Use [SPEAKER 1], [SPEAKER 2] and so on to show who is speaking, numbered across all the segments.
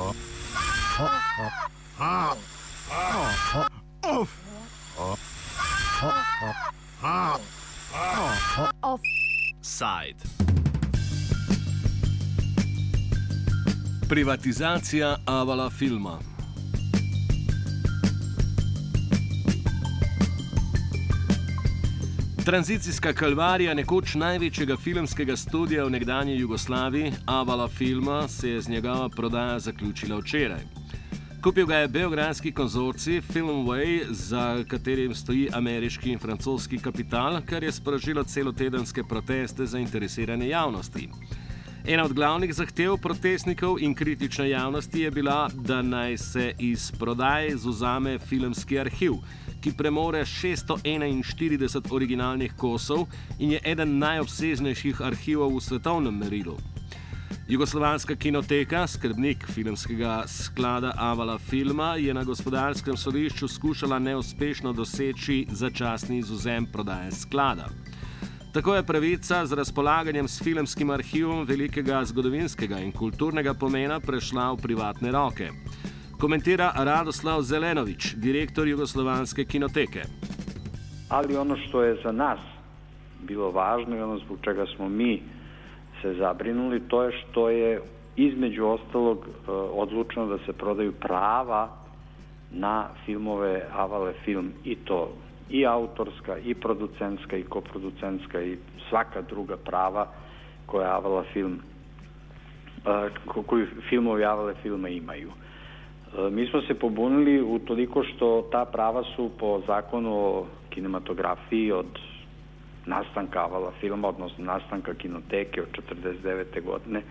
[SPEAKER 1] Off. Off. Side. Privatizacija avala filma. Tranzicijska kalvarija nekoč največjega filmskega studia v nekdanji Jugoslaviji, Avala Filma, se je z njegova prodaja zaključila včeraj. Kupil ga je beograjski konzorcij Filmway, za katerim stoji ameriški in francoski kapital, kar je sprožilo celotedenske proteste zainteresirane javnosti. Ena od glavnih zahtev protestnikov in kritične javnosti je bila, da naj se iz prodaje izuzame filmski arhiv, ki premore 641 originalnih kosov in je eden najobsežnejših arhivov v svetovnem merilu. Jugoslovanska kinoteka, skrbnik filmskega sklada Avala Filma, je na gospodarskem sodišču skušala neuspešno doseči začasni izuzem prodaje sklada. Tako je pravica z razpolaganjem s filmskim arhivom velikega zgodovinskega in kulturnega pomena prešla v privatne roke. Komentira Radoslav Zelenovič, direktor Jugoslovanske kinoteke.
[SPEAKER 2] Ali ono što je za nas bilo važno i ono zbog čega smo mi se zabrinuli, to je što je između ostalog e, odlučeno da se prodaju prava na filmove Avale film i to i autorska i producentska i koproducentska i svaka druga prava koja Avala film e, koju filmovi Avale filma imaju. E, mi smo se pobunili u toliko što ta prava su po zakonu o kinematografiji od nastanka avala filma, odnosno nastanka kinoteke od 49. godine. E,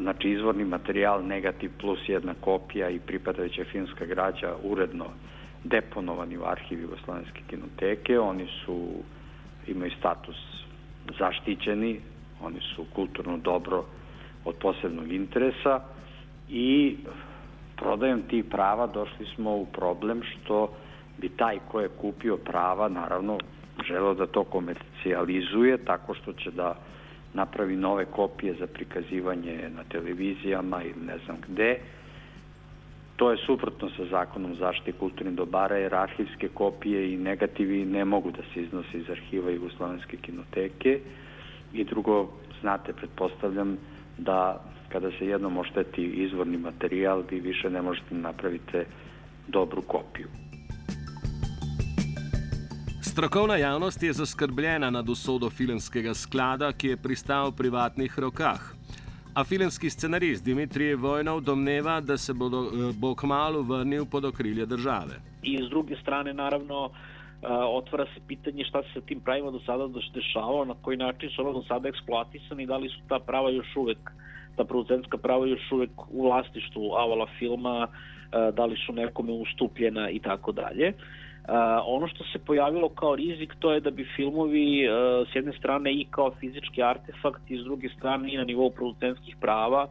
[SPEAKER 2] znači izvorni materijal, negativ plus jedna kopija i pripadajuća filmska građa uredno deponovani u arhiv Jugoslovenske kinoteke. Oni su, imaju status zaštićeni, oni su kulturno dobro od posebnog interesa i prodajom tih prava došli smo u problem što bi taj ko je kupio prava, naravno, želeo da to komercijalizuje tako što će da napravi nove kopije za prikazivanje na televizijama ili ne znam gde. To je suprotno sa zakonom zaštite kulturnih dobara jer arhivske kopije i negativi ne mogu da se iznose iz arhiva Jugoslovenske kinoteke i drugo, znate, pretpostavljam da kada se jednom ošteti izvorni materijal, vi više ne možete da napravite dobru kopiju.
[SPEAKER 1] Strokovna javnost je zaskrbljena nad usodo filmskega sklada, ki je pristal v privatnih rokah. A filmski scenarist Dimitrij Vojnov domneva, da se bo, bo kmalo vrnil pod okrilje države.
[SPEAKER 3] In z druge strane, naravno, otvara se pitanje šta se sa tim pravima do sada dešavalo, na koji način su ono do sada eksploatisani, da li su ta prava još uvek ta producentska prava još uvek u vlastištvu Avala filma, da li su nekome ustupljena i tako dalje. Ono što se pojavilo kao rizik to je da bi filmovi s jedne strane i kao fizički artefakt i s druge strane i na nivou producentskih prava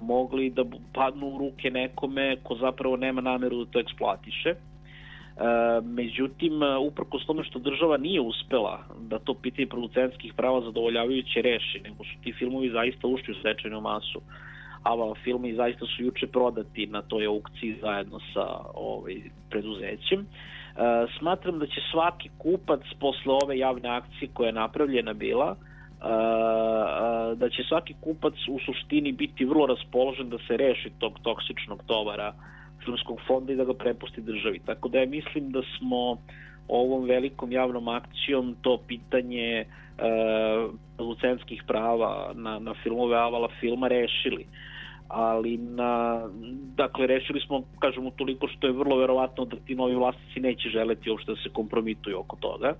[SPEAKER 3] mogli da padnu u ruke nekome ko zapravo nema nameru da to eksploatiše. E, međutim, e, uprkos tome što država nije uspela da to pitanje producentskih prava zadovoljavajuće reši, nego su ti filmovi zaista ušli u stečajnu masu. Avala filmi zaista su juče prodati na toj aukciji zajedno sa ovaj, preduzećem. E, smatram da će svaki kupac posle ove javne akcije koja je napravljena bila, da će svaki kupac u suštini biti vrlo raspoložen da se reši tog toksičnog tovara filmskog fonda i da ga prepusti državi. Tako da ja mislim da smo ovom velikom javnom akcijom to pitanje e, producentskih prava na, na filmove Avala filma rešili ali na, dakle rešili smo kažemo toliko što je vrlo verovatno da ti novi vlasnici neće želeti uopšte da se kompromituju oko toga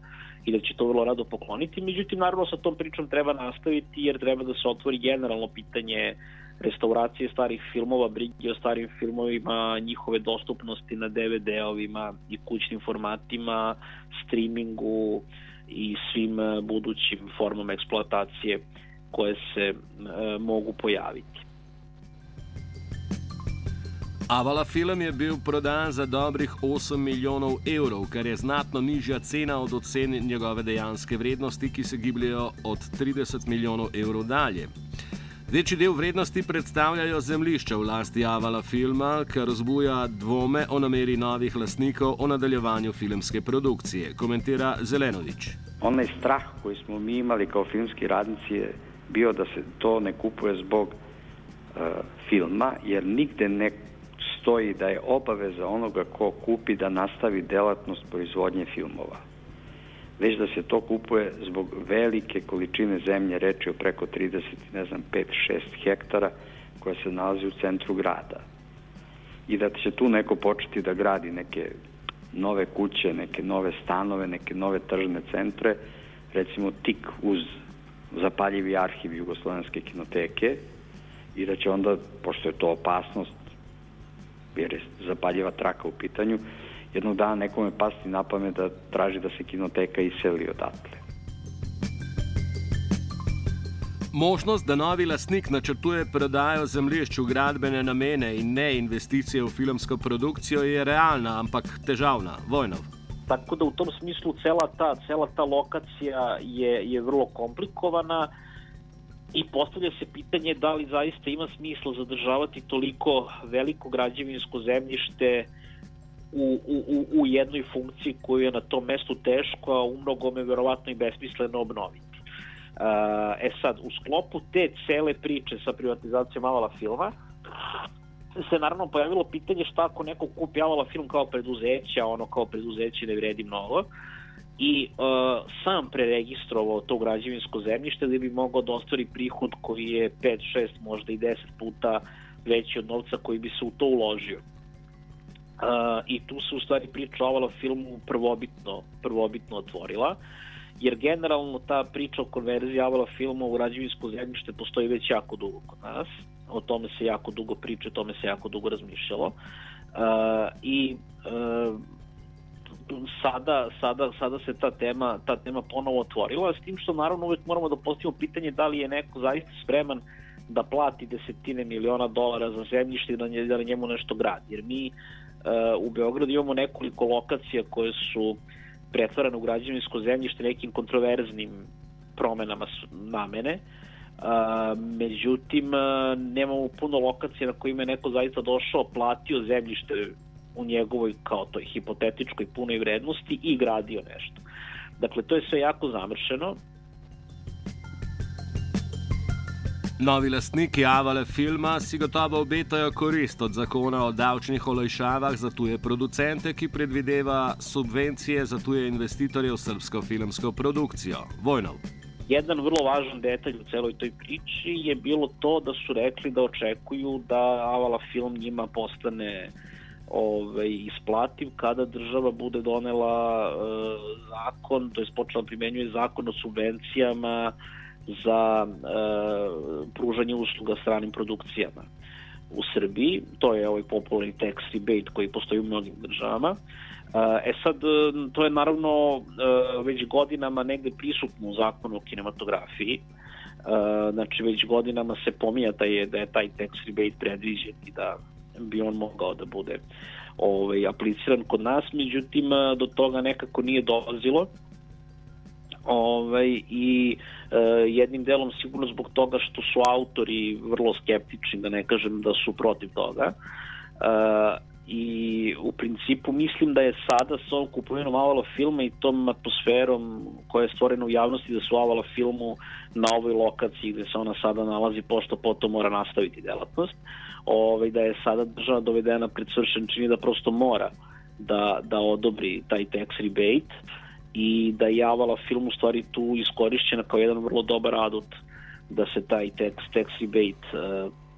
[SPEAKER 3] i da će to vrlo rado pokloniti međutim naravno sa tom pričom treba nastaviti jer treba da se otvori generalno pitanje restauracije starih filmova, brige o starim filmovima, njihove dostupnosti na DVD-ovima i kućnim formatima, streamingu i svim e, budućim formama eksploatacije koje se e, mogu pojaviti.
[SPEAKER 1] Avala film je bil prodan za dobrih 8 milijonov evrov, kar je znatno nižja cena od ocen njegove dejanske vrednosti, ki se gibljajo od 30 milijonov evrov dalje. Večji del vrednosti predstavljajo zemljišča v lasti Avala filma, kar vzbuja dvome o nameri novih lastnikov o nadaljevanju filmske produkcije, komentira Zelenovič.
[SPEAKER 2] Onaj strah koji smo mi imali kao filmski radnici je bio da se to ne kupuje zbog uh, filma, jer nigde ne stoji da je obaveza onoga ko kupi da nastavi delatnost proizvodnje filmova već da se to kupuje zbog velike količine zemlje, reči o preko 30, ne znam, 5-6 hektara koja se nalazi u centru grada. I da će tu neko početi da gradi neke nove kuće, neke nove stanove, neke nove tržne centre, recimo tik uz zapaljivi arhiv Jugoslovenske kinoteke i da će onda, pošto je to opasnost, jer je zapaljiva traka u pitanju, jednog dana nekome pasti na pamet da traži da se kinoteka iseli odatle.
[SPEAKER 1] Možnost, da novi lastnik načrtuje prodajo zemljišč v gradbene namene in ne investicije v filmsko produkcijo, je realna, ampak težavna. Vojnov.
[SPEAKER 3] Tako da u tom smislu cela ta, cela ta lokacija je, je vrlo komplikovana i postavlja se pitanje da li zaista ima smisla zadržavati toliko veliko građevinsko zemljište u, u, u jednoj funkciji koju je na tom mestu teško, a u mnogome verovatno i besmisleno obnoviti. E sad, u sklopu te cele priče sa privatizacijom Avala filma, se naravno pojavilo pitanje šta ako neko kupi Avala film kao preduzeće, a ono kao preduzeće ne vredi mnogo, i uh, sam preregistrovao to građevinsko zemljište da bi mogao da ostvari prihod koji je 5, 6, možda i 10 puta veći od novca koji bi se u to uložio. Uh, I tu se u stvari priča o filmu prvobitno, prvobitno otvorila, jer generalno ta priča o konverziji Avala filma u građevinsko zemljište postoji već jako dugo kod nas. O tome se jako dugo priča, o tome se jako dugo razmišljalo. Uh, I uh, sada, sada, sada se ta tema, ta tema ponovo otvorila, s tim što naravno uvek moramo da postavimo pitanje da li je neko zaista spreman da plati desetine miliona dolara za zemljište i da, da njemu nešto gradi. Jer mi u Beogradu imamo nekoliko lokacija koje su pretvarane u građevinsko zemljište nekim kontroverznim promenama namene. Uh, međutim, nemamo puno lokacija na kojima je neko zaista došao, platio zemljište u njegovoj kao toj hipotetičkoj punoj vrednosti i gradio nešto. Dakle, to je sve jako zamršeno
[SPEAKER 1] Novi lastniki Avale filma si gotovo obetajo korist od zakona o davčnih olajšavah za tuje producente, ki predvideva subvencije za tuje investitorje v srpsko filmsko produkcijo. Vojnov.
[SPEAKER 3] Jedan vrlo važan detalj u celoj toj priči je bilo to da su rekli da očekuju da Avala film njima postane ovaj, isplativ kada država bude donela e, zakon, to je počela primenjuje zakon o subvencijama za e, pružanje usluga stranim produkcijama u Srbiji. To je ovaj popularni tax rebate koji postoji u mnogim državama. E, e sad, to je naravno e, već godinama negde prisutno u zakonu o kinematografiji. E, znači, već godinama se pomija je, da je taj tax rebate predviđen i da bi on mogao da bude ovaj, apliciran kod nas, međutim, do toga nekako nije dolazilo ovaj, i e, jednim delom sigurno zbog toga što su autori vrlo skeptični, da ne kažem da su protiv toga. E, i u principu mislim da je sada s ovom kupovinom Avala filma i tom atmosferom koja je stvorena u javnosti da su Avala filmu na ovoj lokaciji gde se ona sada nalazi pošto potom mora nastaviti delatnost ovaj, da je sada država dovedena pred svršen čini da prosto mora da, da odobri taj tax rebate i da je Avala film u stvari tu iskorišćena kao jedan vrlo dobar adut da se taj tax, tax rebate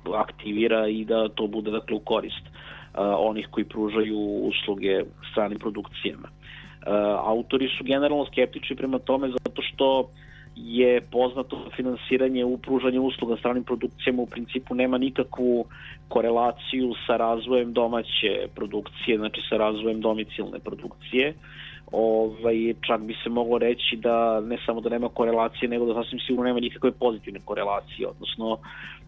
[SPEAKER 3] uh, aktivira i da to bude dakle u korist uh, onih koji pružaju usluge stranim produkcijama. Uh, autori su generalno skeptični prema tome zato što je poznato finansiranje u pružanju usluga stranim produkcijama u principu nema nikakvu korelaciju sa razvojem domaće produkcije, znači sa razvojem domicilne produkcije. Uh, ovaj, čak bi se moglo reći da ne samo da nema korelacije, nego da sasvim sigurno nema nikakve pozitivne korelacije, odnosno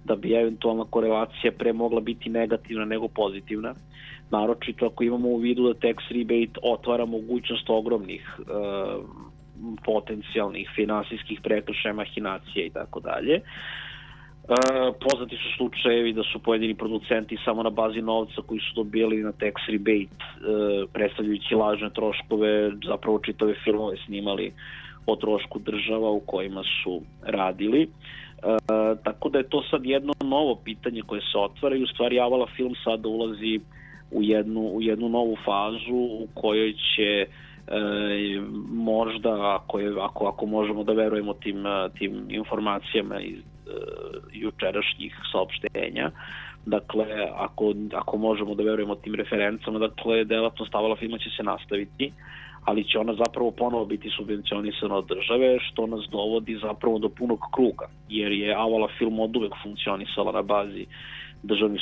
[SPEAKER 3] da bi eventualna korelacija pre mogla biti negativna nego pozitivna. Naročito ako imamo u vidu da tax rebate otvara mogućnost ogromnih e, potencijalnih finansijskih prekršaja, mahinacija i tako dalje. E, poznati su slučajevi da su pojedini producenti samo na bazi novca koji su dobili na tax rebate, e, predstavljajući lažne troškove, zapravo čitave filmove snimali o trošku država u kojima su radili. E, tako da je to sad jedno novo pitanje koje se otvara i u stvari Avala film sada ulazi u jednu, u jednu novu fazu u kojoj će e, možda ako, je, ako, ako možemo da verujemo tim, tim informacijama iz e, jučerašnjih saopštenja dakle ako, ako možemo da verujemo tim referencama dakle delatnost Avala filma će se nastaviti ali će ona zapravo ponovo biti subvencionisana od države, što nas dovodi zapravo do punog kruga, jer je Avala film od uvek funkcionisala na bazi državnih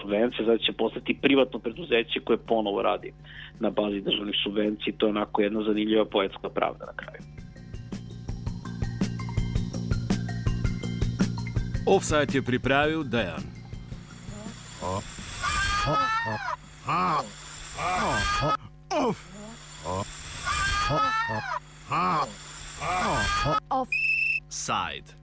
[SPEAKER 3] subvencija, znači će postati privatno preduzeće koje ponovo radi na bazi državnih subvencija to je onako jedna zanimljiva poetska pravda na kraju.
[SPEAKER 1] Offside je pripravil Dejan. Offside.